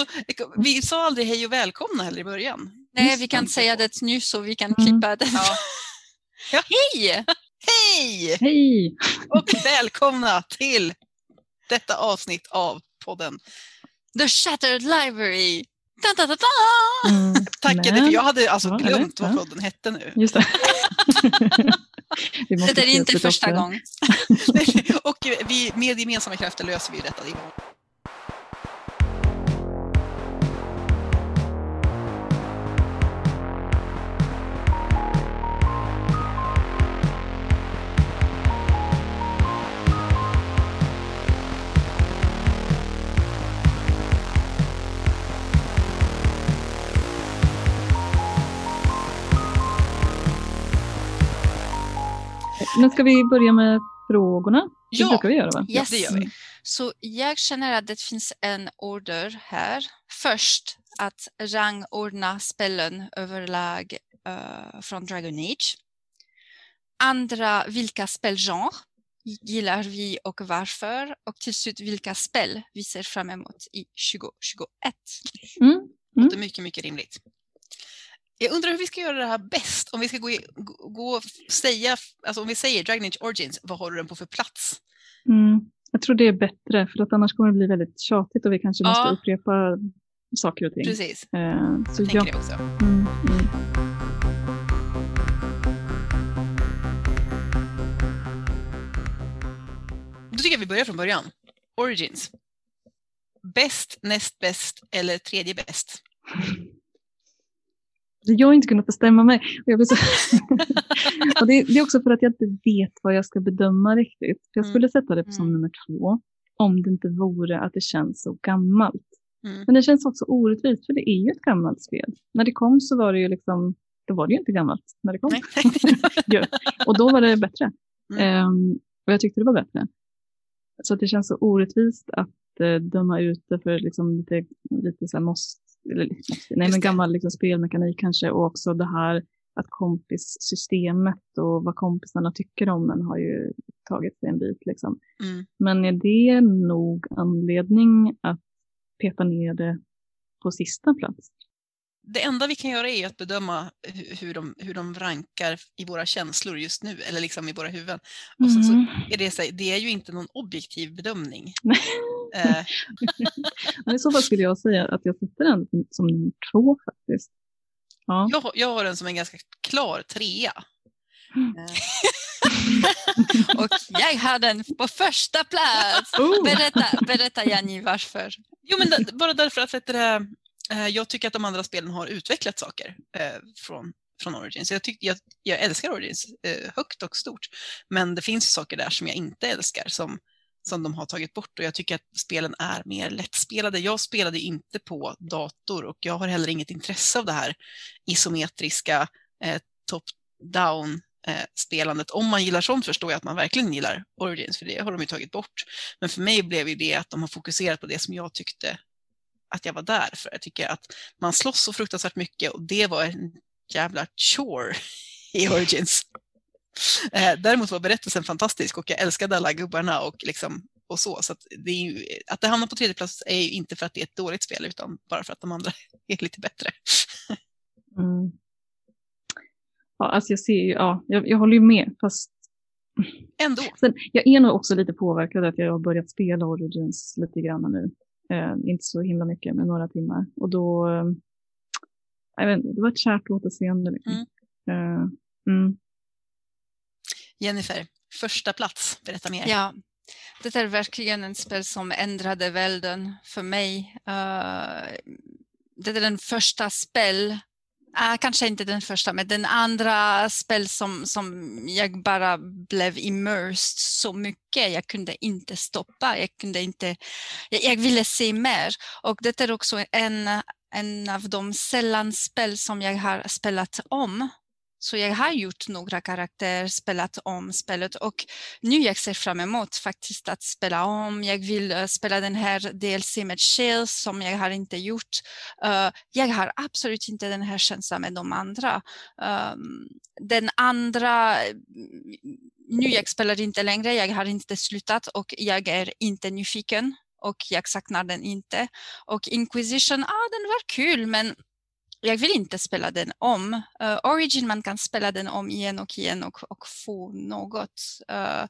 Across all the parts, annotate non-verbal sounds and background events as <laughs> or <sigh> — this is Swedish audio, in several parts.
alltså, vi sa aldrig hej och välkomna heller i början. Nej, vi kan säga det nu så vi kan mm. klippa det. Ja. Ja. <laughs> Hej! Hej! Hej! Och välkomna till detta avsnitt av podden The Shattered Library. Da, da, da, da. Mm, Tackade, för jag hade alltså glömt vad podden hette nu. Just det. <laughs> det är inte första gången. <laughs> och vi, med gemensamma krafter löser vi detta. Men ska vi börja med frågorna? Det ja, brukar vi göra va? Yes. det gör vi. Så jag känner att det finns en order här. Först att rangordna spelen överlag uh, från Dragon Age. Andra, vilka spelgenre gillar vi och varför? Och till slut vilka spel vi ser fram emot i 2021. Mm. Mm. Det är mycket, mycket rimligt. Jag undrar hur vi ska göra det här bäst. Om vi ska gå, gå säga, alltså om vi säger Dragon Age Origins, vad har du den på för plats? Mm. Jag tror det är bättre, för att annars kommer det bli väldigt tjatigt och vi kanske ja. måste upprepa saker och ting. Precis. Eh, så jag tänker ja. det också. Mm, mm. Då tycker jag vi börjar från början. Origins. Bäst, näst bäst eller tredje bäst? <laughs> Jag har inte kunnat bestämma mig. Och jag så... <laughs> och det, det, är också för att jag inte vet vad jag ska bedöma riktigt. Jag skulle sätta det som mm. nummer två om det inte vore att det känns så gammalt. Mm. Men det känns också orättvist för det är ju ett gammalt spel. När det kom så var det ju liksom, då var det ju inte gammalt när det kom. ja. <laughs> Och då var det bättre. Mm. Um, och jag tyckte det var bättre. Så att det känns så orättvist att uh, döma ut det för liksom lite, lite så här måste nej, men gammal liksom, spelmekanik kanske och också det här att kompissystemet och vad kompisarna tycker om en har ju tagit sig en bit. Liksom. Mm. Men är det nog anledning att peta ner det på sista plats? Det enda vi kan göra är att bedöma hur de, hur de rankar i våra känslor just nu, eller liksom i våra huvuden. Och mm. så, så är det, det är ju inte någon objektiv bedömning. <laughs> Eh. <laughs> Men I så fall skulle jag säga att jag sätter den som nummer två faktiskt. Ja. Jag, jag har den som en ganska klar trea. Mm. Eh. <laughs> och jag har den på första plats. Oh. Berätta, berätta Jenny varför. Jo, men bara därför att vet du, eh, jag tycker att de andra spelen har utvecklat saker från, från Origins. Jag, tyck, jag, jag älskar Origins högt och stort, men det finns saker där som jag inte älskar som som de har tagit bort och jag tycker att spelen är mer lättspelade. Jag spelade inte på dator och jag har heller inget intresse av det här isometriska eh, top-down eh, spelandet. Om man gillar sånt förstår jag att man verkligen gillar Origins, för det har de ju tagit bort. Men för mig blev ju det att de har fokuserat på det som jag tyckte att jag var där för. Jag tycker att man slåss så fruktansvärt mycket och det var en jävla chore <laughs> i Origins. <laughs> Eh, däremot var berättelsen fantastisk och jag älskade alla gubbarna och, liksom, och så. så att det, ju, att det hamnar på tredje plats är ju inte för att det är ett dåligt spel utan bara för att de andra <laughs> är lite bättre. <laughs> Mm. Ja, alltså jag ser ju, ja, jag, jag håller ju med fast Ändå. Sen, jag är nog också lite påverkad att jag har börjat spela Origins lite grann nu. Eh, inte så himla mycket, men några timmar. Och då, eh, jag vet inte, det var ett kärt återseende. Liksom. Mm. Eh, mm. Jennifer, första plats, berätta mer. Ja, det är verkligen en spel som ändrade världen för mig. Eh, det är den första spel, ah, kanske inte den första, men den andra spel som, som jag bara blev immersed så mycket. Jag kunde inte stoppa, jag kunde inte, jag, jag ville se mer. Och det är också en, en av de sällan spel som jag har spelat om så jag har gjort några karaktärer, spelat om spelet och nu jag ser fram emot faktiskt att spela om. Jag vill eh, spela den här DLC med Shells som jag har inte gjort. Eh, jag har absolut inte den här känslan med de andra. Ehm, den andra, mm, nu jag spelar inte längre, jag har inte slutat och jag är inte nyfiken och jag saknar den inte. Och Inquisition, ah, den var kul men jag vill inte spela den om. Uh, Origin, man kan spela den om igen och igen och, och få något. Uh,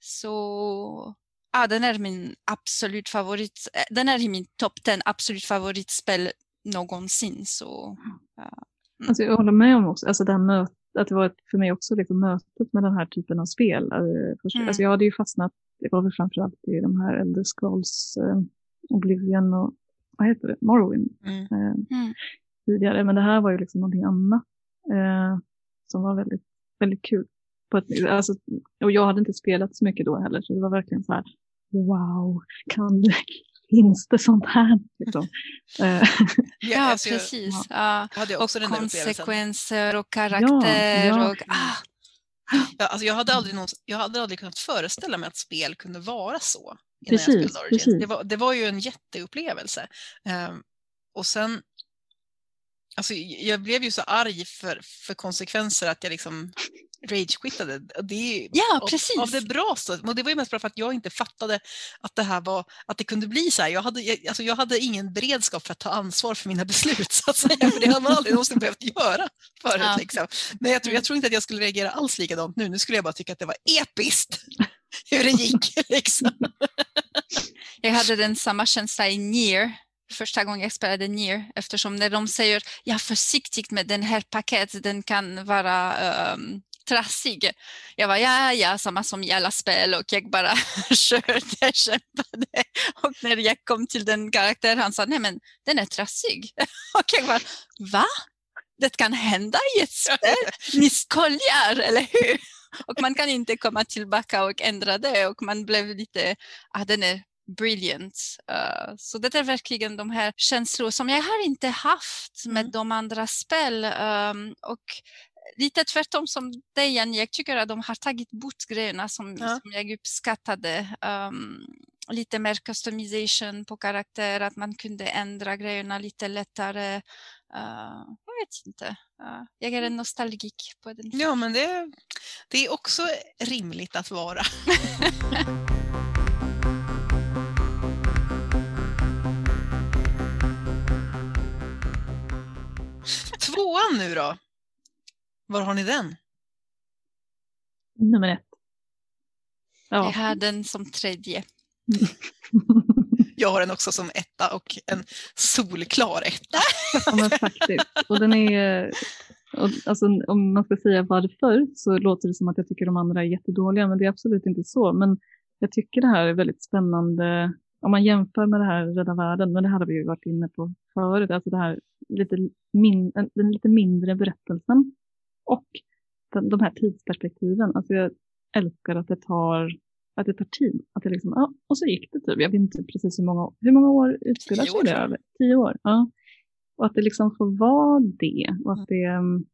så ah, den är min absolut favorit. Eh, den är i min topp 10 absolut favoritspel någonsin. Så, uh, mm. alltså jag håller med om också, alltså det här mötet, att det var ett, för mig också liksom mötet med den här typen av spel. Först, mm. alltså jag hade ju fastnat, det var väl framförallt i de här Elder Scrolls, Oblivion och vad heter det, Morrowind. Mm. Mm tidigare. Men det här var ju liksom någonting annat eh, som var väldigt, väldigt kul. På ett, alltså, och jag hade inte spelat så mycket då heller, så det var verkligen så här, wow, kan det, <laughs> finns det sånt här? Liksom. <laughs> Eh, ja, alltså, precis. Ja. och konsekvenser och karaktär. Ja, ja. Och, ah. Ja, alltså jag, hade aldrig någon, jag hade aldrig kunnat föreställa mig att spel kunde vara så. Precis, precis. Det, var, det var ju en jätteupplevelse. Um, och sen Alltså, jag blev ju så arg för, för konsekvenser att jag liksom ragequittade. Det ja, precis. Av, det bra Och det var ju mest bara för att jag inte fattade att det här var, att det kunde bli så här. Jag hade, jag, alltså, jag hade ingen beredskap för att ta ansvar för mina beslut så att säga. För det hade man aldrig någonsin behövt göra förut. Ja. Liksom. Men jag tror, jag tror inte att jag skulle reagera alls likadant nu. Nu skulle jag bara tycka att det var episkt hur det gick. <laughs> Liksom. Jag hade den samma känsla i Nier första gången jag spelade Nier eftersom när de säger ja försiktigt med den här paketet, den kan vara um, trassig. Jag var ja, ja, samma som i alla spel och jag bara <laughs> körde, kämpade. Och när jag kom till den karaktären, han sa nej men den är trassig. <laughs> Och jag bara va? Det kan hända i ett spel? Ni skojar, eller hur? Och man kan inte komma tillbaka och ändra det och man blev lite, ah, den är brilliant. Uh, så det är verkligen de här känslor som jag har inte haft med mm. de andra spel. Um, och lite tvärtom som dig, jag tycker att de har tagit bort grejerna som, ja. som jag uppskattade. Um, lite mer customization på karaktär, att man kunde ändra grejerna lite lättare. Uh, jag vet inte. Uh, jag är en nostalgik på den. Ja, men det, det är också rimligt att vara. <laughs> Tvåan nu då? Var har ni den? Nummer ett. Ja. Jag har den som tredje. <laughs> Jag har den också som etta och en solklar etta. Ja, men faktiskt. Och den är, och, alltså, om man ska säga varför så låter det som att jag tycker de andra är jättedåliga, men det är absolut inte så. Men jag tycker det här är väldigt spännande om man jämför med det här Rädda Världen, men det hade vi ju varit inne på förut, alltså det här lite min, den lite mindre berättelsen och den, de här tidsperspektiven. Alltså jag älskar att det tar, att det tar tid. Att det liksom, ja, och så gick det typ. Jag vet inte precis hur många, hur många år utspelar sig det över? Tio år. Ja. Och att det liksom får vara det. Och att det, mm,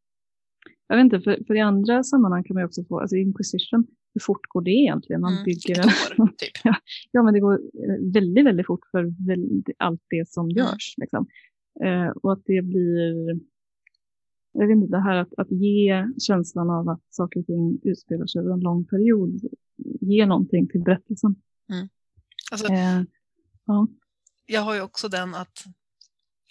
jag vet inte, för, för i andra sammanhang kan man ju också få, alltså Inquisition, hur fort går det egentligen? Man mm, bygger ett år, <laughs> typ. ja, men det går eh, väldigt, väldigt fort för väldigt, allt det som görs. Liksom. Eh, och att det blir, jag vet inte, det här att, att ge känslan av att saker och ting utspelar sig över en lång period, ge någonting till berättelsen. Mm. Alltså, eh, ja. Jag har ju också den att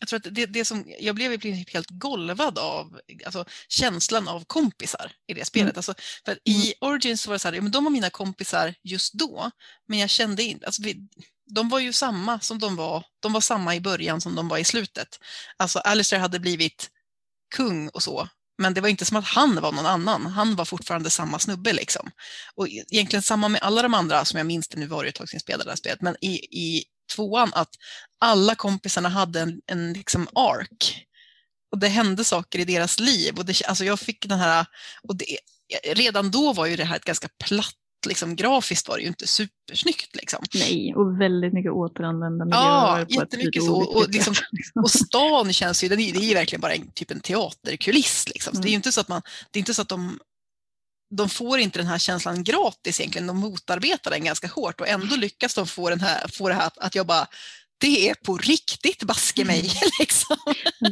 jag tror att det, det som, jag blev i princip helt golvad av alltså, känslan av kompisar i det spelet. Mm. Alltså, för I mm. Origins var det så här, ja, men de var mina kompisar just då, men jag kände inte, alltså, vi, de var ju samma som de var, de var samma i början som de var i slutet. Alltså Alistair hade blivit kung och så, men det var inte som att han var någon annan. Han var fortfarande samma snubbe liksom. Och egentligen samma med alla de andra som jag minns det, nu var det ett tag sedan jag spelade det här spelet, men i, i tvåan att alla kompisarna hade en, en liksom ark. Och det hände saker i deras liv. Och det, alltså jag fick den här, och det, redan då var ju det här ett ganska platt liksom, grafiskt var det ju inte supersnyggt. Liksom. Nej, och väldigt mycket återanvändande Ja, jättemycket så. Och, liksom, och stan känns ju, det är ju verkligen bara en, typ en teaterkuliss. Liksom. Mm. det är ju inte så att man, det är inte så att de de får inte den här känslan gratis egentligen, de motarbetar den ganska hårt och ändå lyckas de få, den här, få det här att, jag bara det är på riktigt, baske mig. <laughs> Liksom.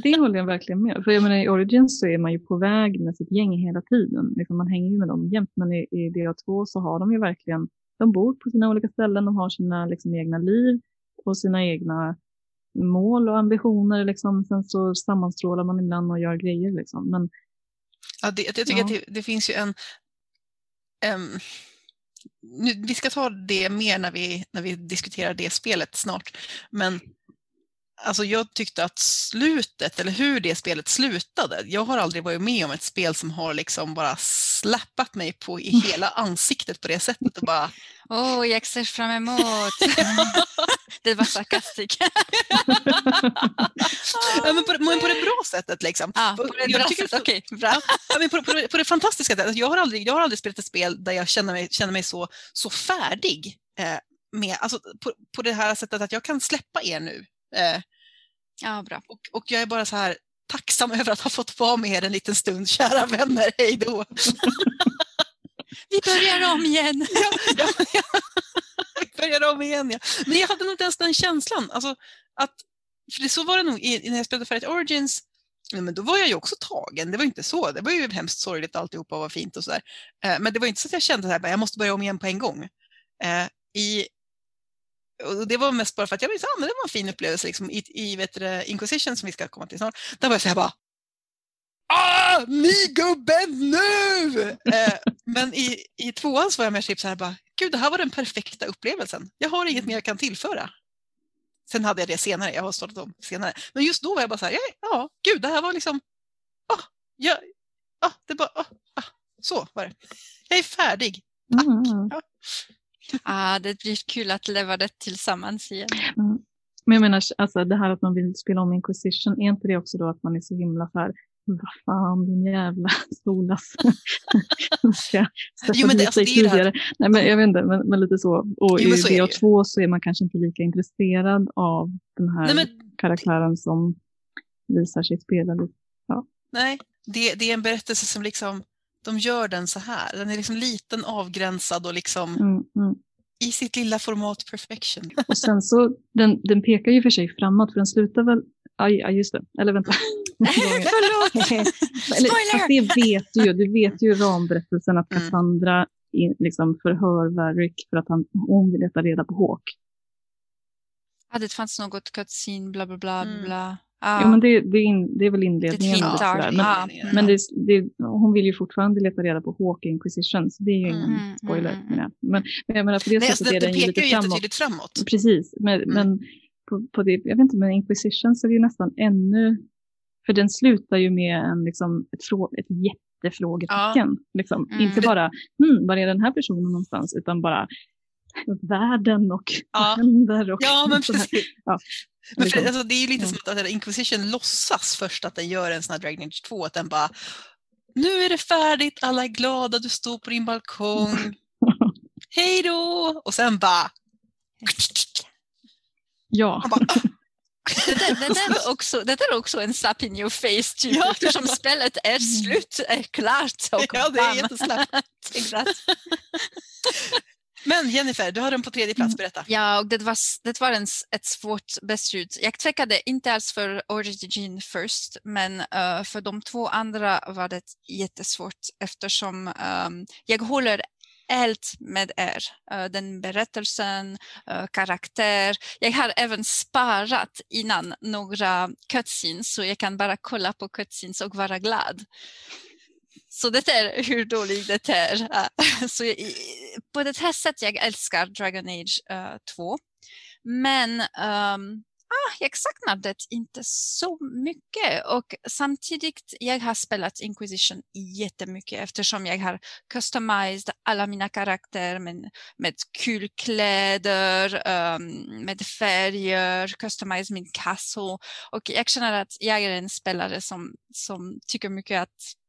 Det håller jag verkligen med. För jag menar, i Origins så är man ju på väg med sitt gäng hela tiden. Liksom man hänger ju med dem jämt, men i, i DA2 så har de ju verkligen, de bor på sina olika ställen, de har sina liksom, egna liv och sina egna mål och ambitioner. Liksom. Sen så sammanstrålar man ibland och gör grejer. Liksom. Men, ja, det, jag tycker ja. att det, det, finns ju en... Um, nu, vi ska ta det mer när vi, när vi diskuterar det spelet snart. Men alltså jag tyckte att slutet, eller hur det spelet slutade, jag har aldrig varit med om ett spel som har liksom bara släppat mig på i hela ansiktet på det sättet och bara... <laughs> Åh, oh, jag ser fram emot! <laughs> det var sarkastiskt. <laughs> ja, men, på, men på det bra sättet liksom. Ja, på det bra sättet, okej. Okay, bra. Ja, men på, på, på, det fantastiska sättet. Jag har, aldrig, jag har aldrig spelat ett spel där jag känner mig, känner mig så, så färdig eh, med, alltså, på, på det här sättet att jag kan släppa er nu. Eh, Ja, bra. Och, och jag är bara så här tacksam <laughs> över att ha fått vara med er en liten stund, kära vänner. Hej då! <laughs> Vi börjar om igen. <laughs> ja, ja, ja. Vi börjar om igen, ja. Men jag hade nog inte ens den känslan. Alltså, att, för det så var det nog när jag spelade Färdigt Origins, men då var jag ju också tagen. Det var inte så. Det var ju hemskt sorgligt alltihopa och var fint och sådär. Eh, men det var inte så att jag kände att jag måste börja om igen på en gång. Eh, I och det var mest bara för att jag visste att ah, det var en fin upplevelse liksom, i, i vet du, Inquisition som vi ska komma till snart. Där var jag så här bara Ah, ni gubben nu! eh, men i, i tvåan så var jag mer typ så här bara, gud det här var den perfekta upplevelsen. Jag har inget mer jag kan tillföra. Sen hade jag det senare, jag har startat om senare. Men just då var jag bara så här, ja, ja gud det här var liksom, ah, ja, ah, det bara, ah, ah, så var det. Jag är färdig. Tack. Mm. Ja. Ah, det blir kul att leva det tillsammans igen. Mm. Men jag menar, alltså, det här att man vill spela om Inquisition, är inte det också då att man är så himla så här, vad fan din jävla solas. <laughs> ska jo, men det, alltså, det är det <laughs> Nej, men jag vet inte, men, men lite så. Och jo, i BA2 så är man kanske inte lika intresserad av den här Nej, men... karaktären som visar sig spela. Ja. Nej, det, det är en berättelse som liksom de gör den så här. Den är liksom liten, avgränsad och liksom mm, mm. i sitt lilla format perfection. <laughs> Och sen så, den, den pekar ju för sig framåt, för den slutar väl Ja, just det. Eller vänta. <laughs> Förlåt! <laughs> Spoiler! Det vet du ju. Du vet ju ramberättelsen att mm. Cassandra mm. in, liksom förhör Varric för att han, hon vill leta reda på Hawk. Ja, det fanns något cutscene, bla bla bla. Mm. bla. Ah. Jo, men det, det, är in, det är väl inledningen. Det är men, ah. men det, det, hon vill ju fortfarande leta reda på Hawk Inquisition, så det är ju ingen mm, spoiler. Mm, mm. Men, men jag menar, på det Nej, sättet alltså, är den ju lite framåt. framåt. Precis, men, mm. men på, på, det, jag vet inte, men Inquisition så är det ju nästan ännu, för den slutar ju med en, liksom, ett, frå, ett jättefrågetecken. Ja. Liksom. Mm. Inte bara, hmm, var är den här personen någonstans, utan bara världen och ja. händer. Och ja, men <laughs> precis. Ja. Men för, alltså, det är ju lite som att Inquisition låtsas först att den gör en sån här Dragon Age 2, att den bara nu är det färdigt, alla är glada, du står på din balkong. <laughs> Hej då! Och sen bara... Ja. Bara, ah. det, där, det, där är också, det där är också en slap in your face, typ, ja. eftersom spelet är slut, är klart. Och ja, det är jättesnabbt. <laughs> Men Jennifer, du har den på tredje plats, berätta. Ja, och det var, det var en, ett svårt beslut. Jag tvekade inte alls för Origin först, men uh, för de två andra var det jättesvårt eftersom um, jag håller helt med er. Uh, den berättelsen, uh, karaktär. Jag har även sparat innan några cutscenes så jag kan bara kolla på cutscenes och vara glad. Så det är hur dåligt det är. <laughs> Så på det här sättet jag älskar Dragon Age eh, uh, 2. Men um, ah, jag saknar det inte så mycket och samtidigt jag har spelat Inquisition jättemycket eftersom jag har customized alla mina karaktärer med, med kul kläder, um, med färger, customized min castle och jag känner att jag är en spelare som, som tycker mycket att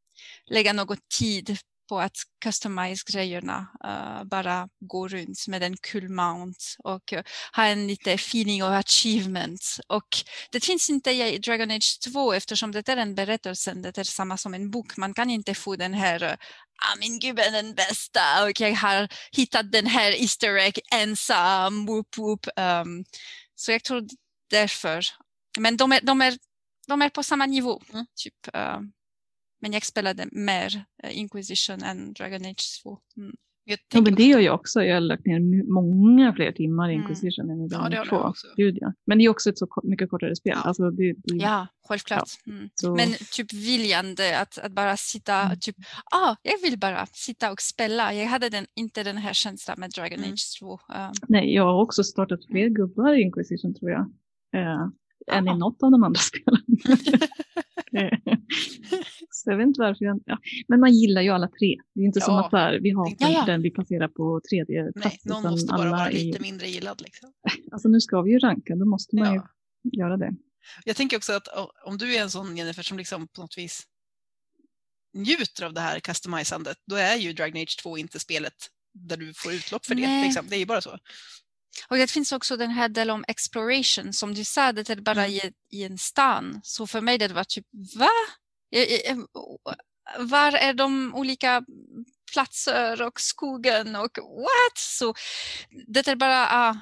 lägga något tid på att customize grejerna, uh, bara gå runt med en kul mount och uh, ha en lite feeling of achievement. Och det finns inte i Dragon Age 2 eftersom det är en berättelse, det är samma som en bok. Man kan inte få den här uh, ah, min gubbe är den bästa och jag har hittat den här Easter egg ensam, whoop whoop. Um, så jag tror därför. Men de är, de är, de är på samma nivå. Mm. Typ, uh, men jag spelade mer eh, Inquisition än Dragon Age 2. Mm. Jag Ja, men det också- gör jag också. Jag har lagt ner många fler timmar i Mm. Inquisition än i Ja, Dragon Age jag 2. också. Gud, ja. Men det är också ett så mycket kortare spel. Ja. Alltså, det, det, Ja, självklart. Mm. så, Men typ viljan att, att bara sitta, Mm. typ, ah, jag vill bara sitta och spela. Jag hade den, inte den här känslan med Dragon Mm. Age 2. Um, Nej, jag har också startat fler gubbar i Inquisition tror jag. Eh, än i något av de andra spelen. <laughs> Så jag vet inte varför jag ja. Men man gillar ju alla tre. Det är inte som Ja. att så här, vi hatar Ja, ja. den vi placerar på tredje Nej, plats. någon utan måste bara vara är lite mindre gillad. Liksom. <laughs> Alltså nu ska vi ju ranka, då måste man ju göra det. Jag tänker också att om du är en sån Jennifer som liksom på något vis njuter av det här customisandet, då är ju Dragon Age 2 inte spelet där du får utlopp för det. Nej. Liksom. Det är ju bara så. Och det finns också den här delen om exploration. Som du sa, det är bara Mm. i, i en stan. Så för mig det var typ, va? Jag- Var är de olika platser och skogen och what? Så det är bara ah,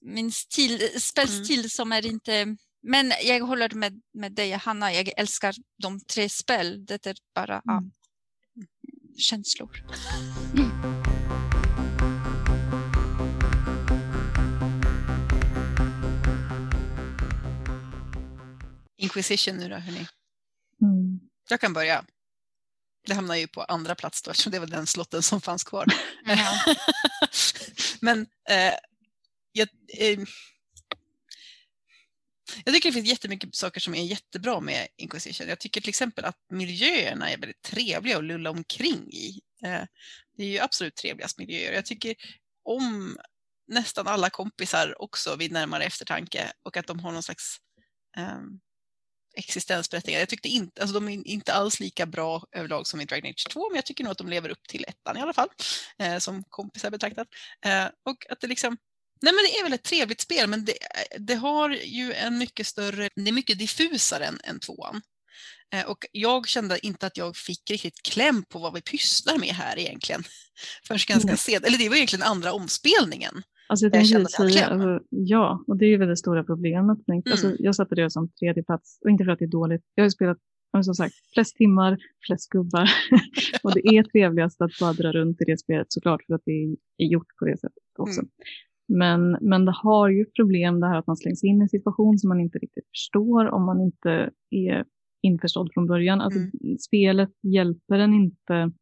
min stil, spelstil som är inte... Men jag håller med, med dig Hanna, jag älskar de tre spel. Det är bara ah, Mm. känslor. Inquisition nu då, hörni. Mm. Jag kan börja. Det hamnar ju på andra plats då, eftersom det var den slotten som fanns kvar. Ja. <laughs> Men eh, jag, eh, jag tycker det finns jättemycket saker som är jättebra med Inquisition. Jag tycker till exempel att miljöerna är väldigt trevliga att lulla omkring i. Eh, det är ju absolut trevligast miljöer. Jag tycker om nästan alla kompisar också vid närmare eftertanke och att de har någon slags eh, existensberättigande. Jag tyckte inte, alltså de är inte alls lika bra överlag som i Dragon Age 2, men jag tycker nog att de lever upp till ettan i alla fall, eh, som kompisar betraktat. Eh, och att det liksom, nej men det är väl ett trevligt spel, men det, det har ju en mycket större, det är mycket diffusare än, än tvåan. Eh, och jag kände inte att jag fick riktigt kläm på vad vi pysslar med här egentligen. <laughs> Förrän ganska Nej. sent, eller det var egentligen andra omspelningen. Alltså jag tänkte jag säga, hade kläm. alltså, ja, och det är ju väl det stora problemet. Tänk. Alltså, Mm. jag satte det som tredje plats, och inte för att det är dåligt. Jag har ju spelat, som sagt, flest timmar, flest gubbar. <laughs> och det är trevligast att bara dra runt i det spelet såklart, för att det är gjort på det sättet också. Mm. Men, men det har ju problem det här att man slängs in i en situation som man inte riktigt förstår om man inte är införstådd från början. Alltså, Mm. Spelet hjälper en inte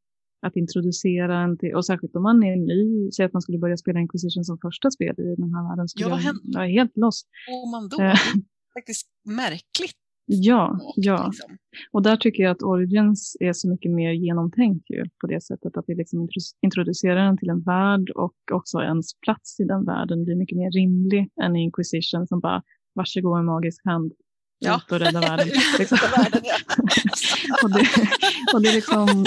att introducera en till, och särskilt om man är ny, säg att man skulle börja spela Inquisition som första spel i den här världen. skulle Ja, jag- är helt lost. Och man då, Eh. det är faktiskt märkligt. Ja, vagt, ja. Liksom. Och där tycker jag att Origins är så mycket mer genomtänkt ju på det sättet att vi liksom intro- introducerar den till en värld och också ens plats i den världen blir mycket mer rimlig än i Inquisition som bara varsågod en magisk hand Ja. ut och rädda världen. <laughs> liksom. Ja. <laughs> och, det, och det är liksom,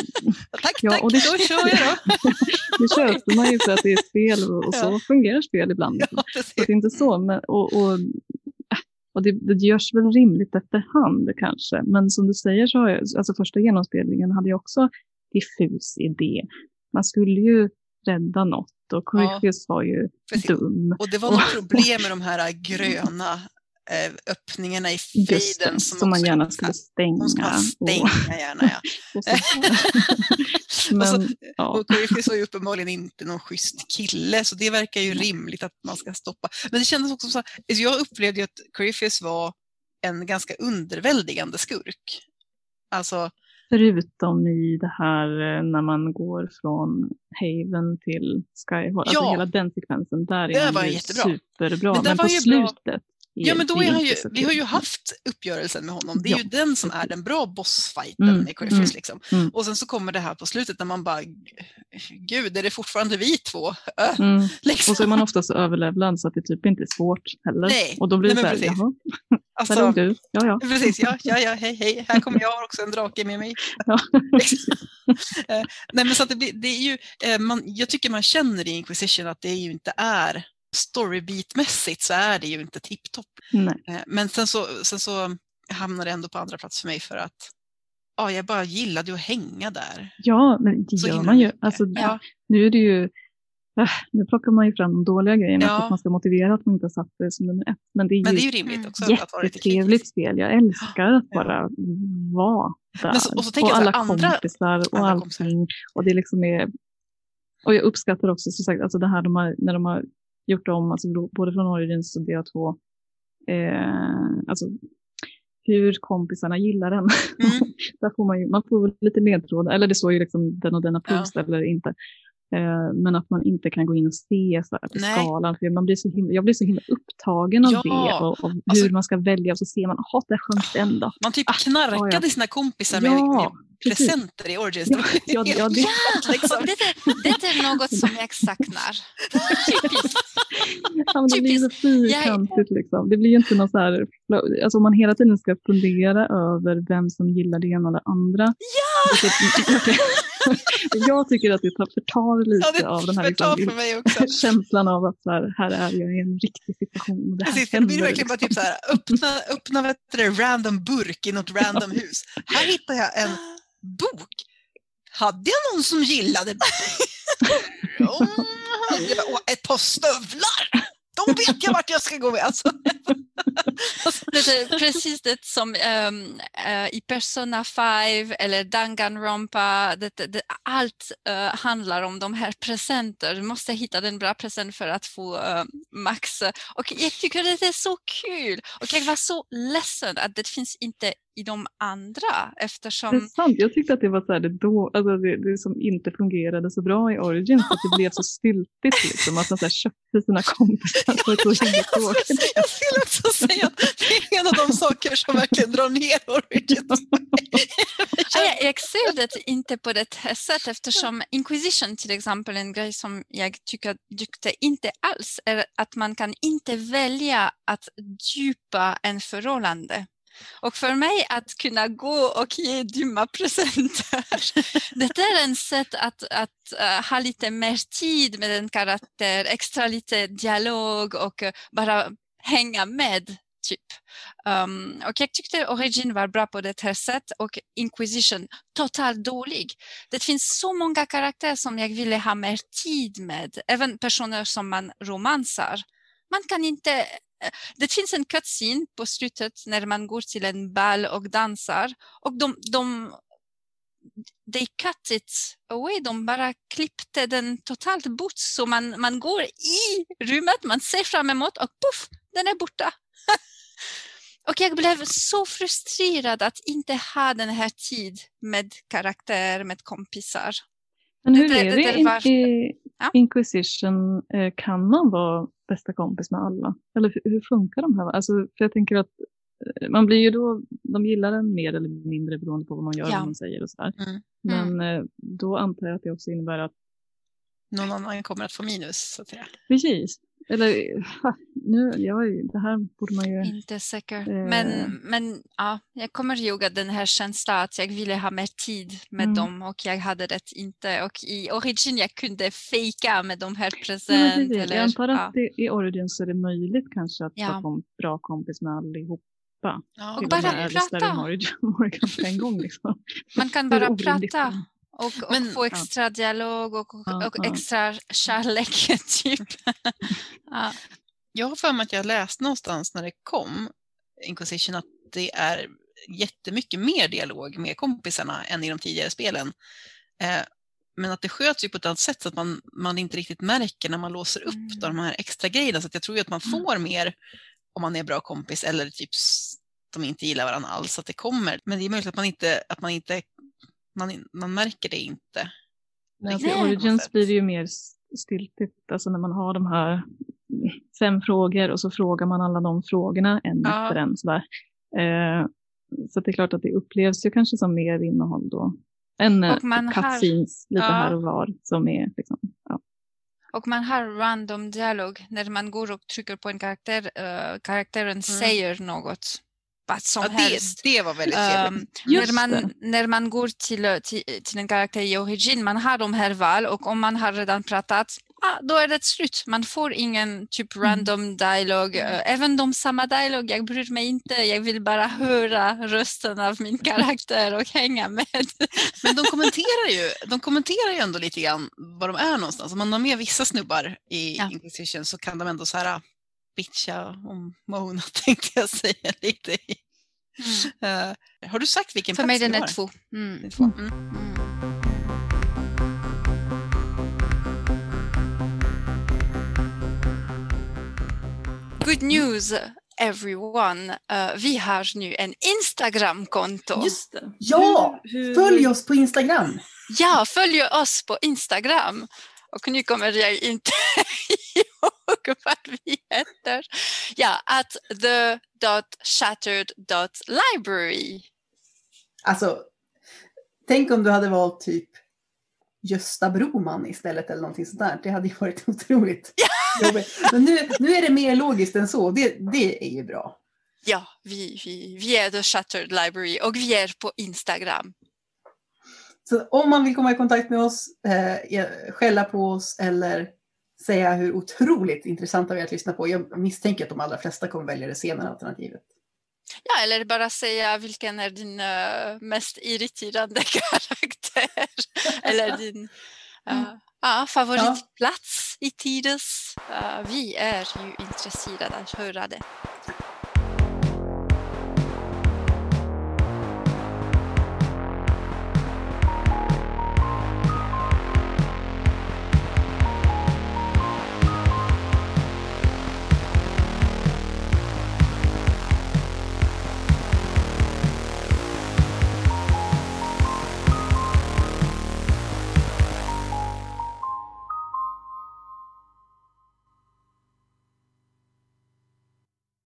Tack, Ja, tack, och det- då kör jag då. <laughs> det köper man ju för att det är spel och, och så Ja. fungerar spel ibland. Liksom. Ja, precis. det är inte så, men, och, och, och det, det görs väl rimligt efterhand kanske. Men som du säger så har jag, alltså första genomspelningen hade jag också diffus idé. Man skulle ju rädda något och Corypheus var ju Precis. dum. Och det var något problem med de här gröna öppningarna i det, som, som man gärna skulle stänga. De ska stänga gärna, ja. <laughs> så. <laughs> och, så, Men, ja. och var ju uppenbarligen inte någon schysst kille, så det verkar ju rimligt att man ska stoppa. Men det kändes också så alltså jag upplevde ju att Corypheus var en ganska underväldigande skurk. Alltså, Förutom i det här eh, när man går från Haven till Skyhall. Alltså Ja. hela den sekvensen, där Det är var han ju jättebra. superbra. Men Men, var på bra- slutet. Ja men då är han ju, vi har ju haft uppgörelsen med honom. Det är Ja. ju den som är den bra bossfighten Mm, i Corypheus. mm, Liksom. mm. Och sen så kommer det här på slutet när man bara, gud, är det fortfarande vi två? <laughs> Äh, Mm. liksom. Och så är man ofta så överlevlad så att det typ inte är svårt heller. Nej, och då blir det nej, så här, precis. jaha, alltså, där du. Ja, ja. <laughs> Precis, ja, ja, ja, hej, hej, här kommer jag, också en drake med mig. <laughs> ja. Eh, Nej, men så att det, blir, det är ju, eh, man, jag tycker man känner i Inquisition att det ju inte är storybeatmässigt så är det ju inte tipptopp. Eh, Men sen så, sen så hamnar det ändå på andra plats för mig för att ja, jag bara gillade att hänga där. ja, men det Så gör man ju. Alltså, Ja. Nu är det ju, äh, nu plockar man ju fram de dåliga grejerna Ja. för att man ska motivera att man inte har satt det som nummer ett. Men det är Men det är ju rimligt också jättetrevligt spel. Jag älskar att bara vara där. Så- och så så alla andra- kompisar och andra allting. kompisar. Och det liksom är, Och jag uppskattar också som sagt, alltså det här de har, när de har gjort om, alltså både från Origins och DA2, eh, alltså hur kompisarna gillar den. Mm. <laughs> Där får man ju, man får lite ledtrådar, eller det står ju liksom den och den approves ja. eller inte. Eh, men att man inte kan gå in och se så här, på skalan. För man blir så himla, jag blir så himla upptagen av ja. det och, och hur alltså, man ska välja. Och så ser man, jaha, där sjönk den då. Man typ ah, knarkade ja. sina kompisar med, med presenter i Origins. Ja, ja, ja, det... liksom. det, det, är något som jag saknar. Typiskt. <laughs> Ja, det blir så fyrkantigt. Liksom. Det blir ju inte något så här, alltså om man hela tiden ska fundera över vem som gillar det ena eller andra. Ja! <laughs> jag tycker att det förtar lite ja, det av den här liksom, <laughs> känslan av att så här, här, är jag i en riktig situation. det, här Precis, det blir verkligen liksom. bara typ så här, öppna, öppna vet du, random burk i något random hus. Här hittar jag en bok. Hade jag någon som gillade <laughs> ja, och ett par stövlar? De vet jag vart jag ska gå med. Alltså. är precis det som um, uh, i Persona 5 eller Danganronpa. Det, det, allt uh, handlar om de här presenter. Du måste hitta den bra present för att få uh, max. Och jag tycker det är så kul. Och jag var så ledsen att det finns inte i de andra eftersom... Det är sant. Jag tyckte att det var så här, det, då, alltså det, det som inte fungerade så bra i Origins, att det blev så <laughs> styltigt liksom, att man så här, köpte sina kompisar på ett så himla tråkigt Jag vill också säga att det är en av de saker som verkligen drar ner Origins. <laughs> jag ser det inte på det här sättet eftersom Inquisition till exempel, en grej som jag tycker tyckte inte alls är att man kan inte välja att djupa en förhållande. Och för mig att kunna gå och ge dumma presenter, <laughs> det är en sätt att, att uh, ha lite mer tid med en karaktär, extra lite dialog och uh, bara hänga med. Typ. Um, och jag tyckte Origin var bra på det här sättet och Inquisition totalt dålig. Det finns så många karaktärer som jag ville ha mer tid med, även personer som man romansar. Man kan inte det finns en cutscene på slutet när man går till en ball och dansar och de, de they cut it away. De bara klippte den totalt bort så man, man går i rummet, man ser fram emot och puff, den är borta. <laughs> och jag blev så frustrerad att inte ha den här tid med karaktär, med kompisar. Men hur det, är det, det, det i ja. Inquisition? Eh, kan man vara bästa kompis med alla? Eller hur, hur funkar de här? Alltså, för jag tänker att eh, man blir ju då, de gillar en mer eller mindre beroende på vad man gör ja. och vad man säger och sådär. Mm. Men mm. Eh, då antar jag att det också innebär att någon annan kommer att få minus så att säga. Precis. Eller nu, jag, det här borde man ju... Inte säker. Eh... Men, men ja, jag kommer ihåg att den här känslan att jag ville ha mer tid med mm. dem och jag hade det inte. Och i Origin jag kunde fejka med de här present. Ja, jag antar att ja. det, i Origin så är det möjligt kanske att ja. vara bra kompis med allihopa. Ja. Och bara prata. Morgan en gång liksom. Man kan bara prata. Och, och Men, få extra ja. dialog och, och, och extra kärlek. <laughs> Typ. <laughs> ja. Jag har för mig att jag läste någonstans när det kom, Inquisition, att det är jättemycket mer dialog med kompisarna än i de tidigare spelen. Eh, men att det sköts ju på ett annat sätt så att man, man inte riktigt märker när man låser upp mm. de här extra grejerna. Så jag tror ju att man mm. får mm. mer om man är bra kompis eller typ de inte gillar varandra alls, att det kommer. Men det är möjligt att man inte, att man inte man, man märker det inte. Nej, alltså, I Origins blir det ju mer stiltigt, alltså när man har de här fem frågor och så frågar man alla de frågorna en ja. efter en. Sådär. Eh, så det är klart att det upplevs ju kanske som mer innehåll då. Än cutscenes lite ja. här och var som är liksom, ja. Och man har random dialog när man går och trycker på en karaktär, uh, karaktären mm. säger något vad som ja, helst. Det, det var väldigt trevligt. Um, när, man, när man går till, till, till en karaktär i Origin, man har de här val och om man har redan pratat, ah, då är det slut. Man får ingen typ mm. random dialog. Uh, även de samma dialog, jag bryr mig inte. Jag vill bara höra rösten av min karaktär och hänga med. <laughs> Men de kommenterar ju, de kommenterar ju ändå lite grann var de är någonstans. Om man har med vissa snubbar i ja. Inquisition så kan de ändå så här bitcha om Mona <laughs> tänkte jag säga lite. Mm. Uh, har du sagt vilken För plats För mig den mm. är två. Två. Mm. Good news everyone. Uh, vi har nu en Instagram-konto. Just det. Ja, hur, hur... följ oss på Instagram. Ja, följ oss på Instagram. Och nu kommer jag inte <laughs> ihåg vad vi heter. Ja, at the.shattered.library. Alltså, tänk om du hade valt typ Gösta Broman istället eller någonting sånt där. Det hade ju varit <laughs> otroligt jobbigt. Men nu, nu är det mer logiskt än så. Det, det är ju bra. Ja, vi, vi, vi är The Shattered Library och vi är på Instagram. Så om man vill komma i kontakt med oss, eh, skälla på oss eller säga hur otroligt intressanta vi är att lyssna på. Jag misstänker att de allra flesta kommer välja det senare alternativet. Ja, eller bara säga vilken är din uh, mest irriterande <laughs> karaktär. eller din uh, ja, favoritplats i Tidus. Uh, vi är ju intresserade att höra det.